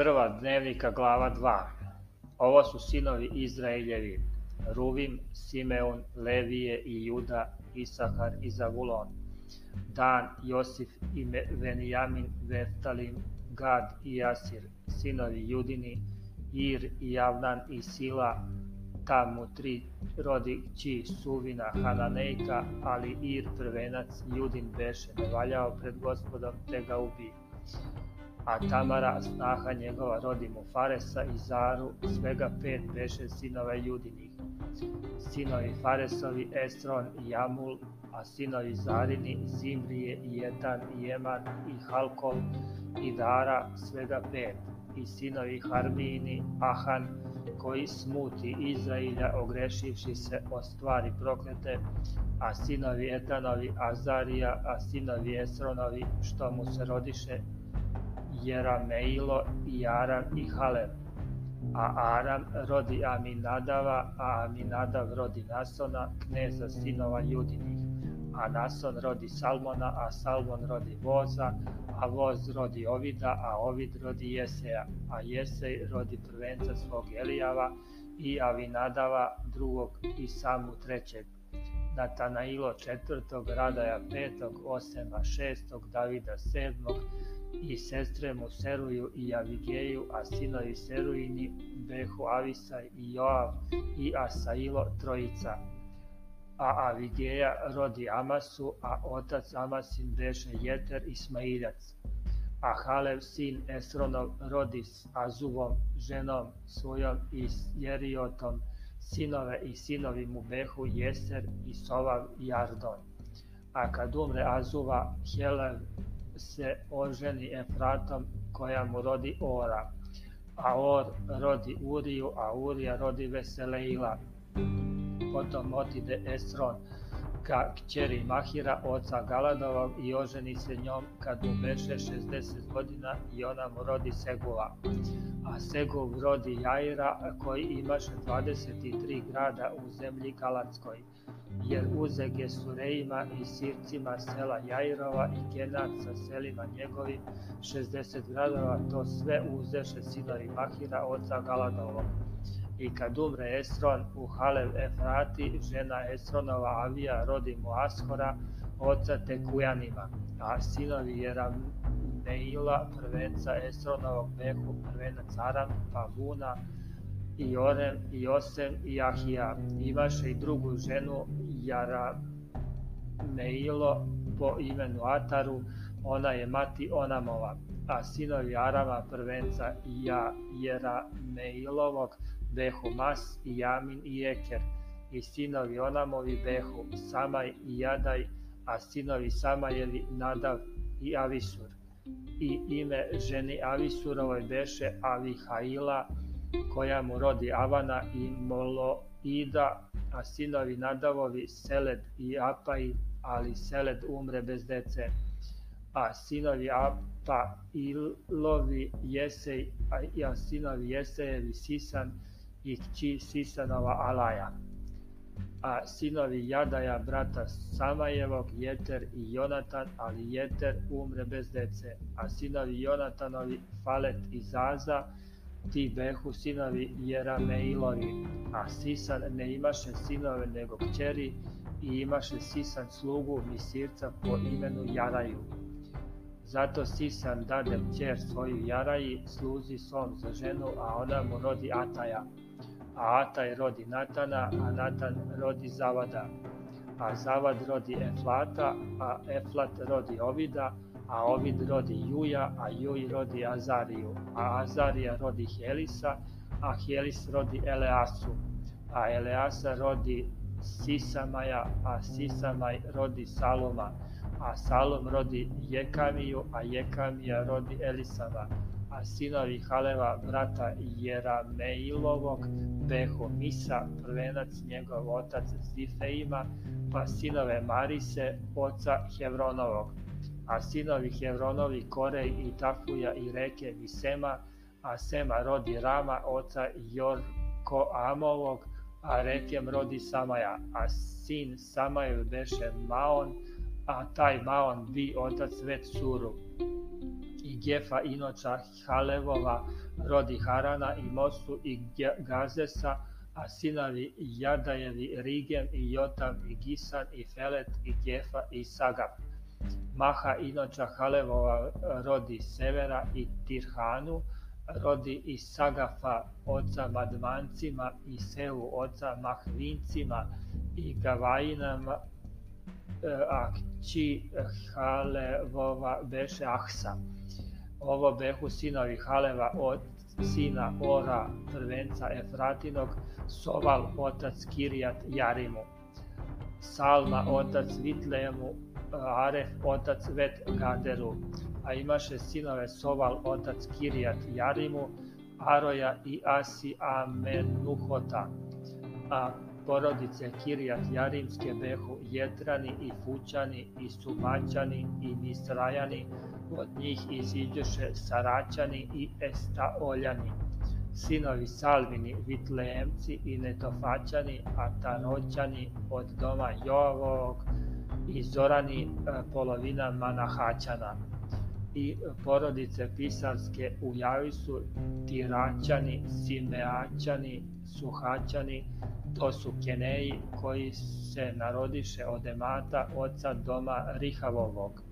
Prva dnevnika glava 2. Ovo su sinovi Izraeljevi, Ruvim, Simeon, Levije i Juda, Isahar i Zavulon. Dan, Josif i Venijamin, Veftalim, Gad i Jasir, sinovi Judini, Ir i Javnan i Sila, tamo tri rodi kći Suvina Hananejka, ali Ir prvenac Judin beše ne pred gospodom, te ga ubije a Tamara, snaha njegova, rodi mu Faresa i Zaru, svega pet beše sinova Judinih. Sinovi Faresovi, Esron i Jamul, a sinovi Zarini, Zimrije i Jetan i Eman i Halkol i Dara, svega pet. I sinovi Harmini, Ahan, koji smuti Izrailja ogrešivši se o stvari proklete, a sinovi Etanovi Azarija, a sinovi Esronovi, što mu se rodiše, Jerameilo i Aram i Halem. A Aram rodi Aminadava, a Aminadav rodi Nasona, kneza sinova Judinih. A Nason rodi Salmona, a Salmon rodi Voza, a Voz rodi Ovida, a Ovid rodi Jeseja, a Jesej rodi prvenca svog Elijava i Avinadava drugog i samu trećeg. Natanailo četvrtog, Radaja petog, Osema šestog, Davida sedmog, i sestre mu Seruju i Avigeju, a sinovi Serujini behu Avisaj i Joav i Asailo trojica. A Avigeja rodi Amasu, a otac Amasin beše Jeter Ismailjac. A Halev sin Esronov rodi s Azuvom, ženom svojom i Jeriotom, sinove i sinovi mu behu Jeser i Sovav i Ardon. A kad umre Azuva, Helev se oženi Efratom koja mu rodi Ora, a Or rodi Uriju, a Urija rodi Veseleila. Potom otide Esron ka kćeri Mahira, oca Galadovog, i oženi se njom kad mu beše 60 godina i ona mu rodi Segula. A Segul rodi Jaira, koji imaše 23 grada u zemlji Galatskoj jer uze Gesurejima i sircima sela Jairova i Genat sa selima njegovim 60 gradova, to sve uzeše sinovi Mahira, oca Galadovog. I kad umre Esron u Halev Efrati, žena Esronova Avija rodi mu Ashora, oca Tekujanima, a sinovi Jerameila, prvenca Esronovog behu, prvenac Aram, Pavuna, i Orem, i Osem, i Ahija. Imaše i drugu ženu, Jarameilo, po imenu Ataru, ona je mati Onamova, a sinovi Arama prvenca Jerameilovog behu Mas i Jamin i Eker, i sinovi Onamovi behu Samaj i Jadaj, a sinovi Samajevi Nadav i Avisur. I ime ženi Avisurovoj beše Avihaila, koja mu rodi Avana i Moloida, a sinovi Nadavovi Seled i Apai, ali Seled umre bez dece. A sinovi Apa Ilovi Jesej, a sinovi Jesejevi Sisan i kći Sisanova Alaja. A sinovi Jadaja brata Samajevog Jeter i Jonatan, ali Jeter umre bez dece. A sinovi Jonatanovi Falet i Zaza, ti behu sinovi Jerameilovi, a Sisan ne imaše sinove nego kćeri i imaše Sisan slugu Misirca po imenu Jaraju. Zato Sisan dade kćer svoju Jaraji, sluzi svom za ženu, a ona mu rodi Ataja. A Ataj rodi Natana, a Natan rodi Zavada. A Zavad rodi Eflata, a Eflat rodi Ovida, a Ovid rodi Juja, a Juj rodi Azariju, a Azarija rodi Helisa, a Helis rodi Eleasu, a Eleasa rodi Sisamaja, a Sisamaj rodi Saloma, a Salom rodi Jekamiju, a Jekamija rodi Elisava, a sinovi Haleva brata Jerameilovog behu Misa, prvenac njegov otac Zifeima, pa sinove Marise, oca Hevronovog, a sinovi Hevronovi Korej i Tafuja i reke Visema, a Sema rodi Rama, oca Jorko Amovog, a Rekem rodi Samaja, a sin Samajev beše Maon, a taj Maon bi otac Vet Suru. I Gefa inoča Halevova rodi Harana i Mosu i Gazesa, a sinovi Jadajevi Rigen i Jotam i Gisan i Felet i Gefa i Sagap. Maha inoča Halevova rodi Severa i Tirhanu, rodi i Sagafa oca Madmancima i Seu oca Mahvincima i Gavajinama, a kći Halevova beše Ahsa. Ovo behu sinovi Haleva od sina Ora, prvenca Efratinog, Soval, otac Kirijat Jarimu, Salma, otac Vitlemu, Aref, otac Vet Gaderu, a imaše sinove Soval, otac Kirijat Jarimu, Aroja i Asi Amenuhota, a porodice Kirijat Jarimske behu Jetrani i Fućani i Sumaćani i Misrajani, od njih iziđoše Saraćani i Estaoljani, sinovi Salvini, Vitleemci i Netofaćani, a Tanoćani od doma Joavovog i Zorani polovina Manahaćana i porodice Pisarske u Javisu, Tiraćani, Simeaćani, Suhaćani, to su Keneji koji se narodiše od Emata, oca doma Rihavovog.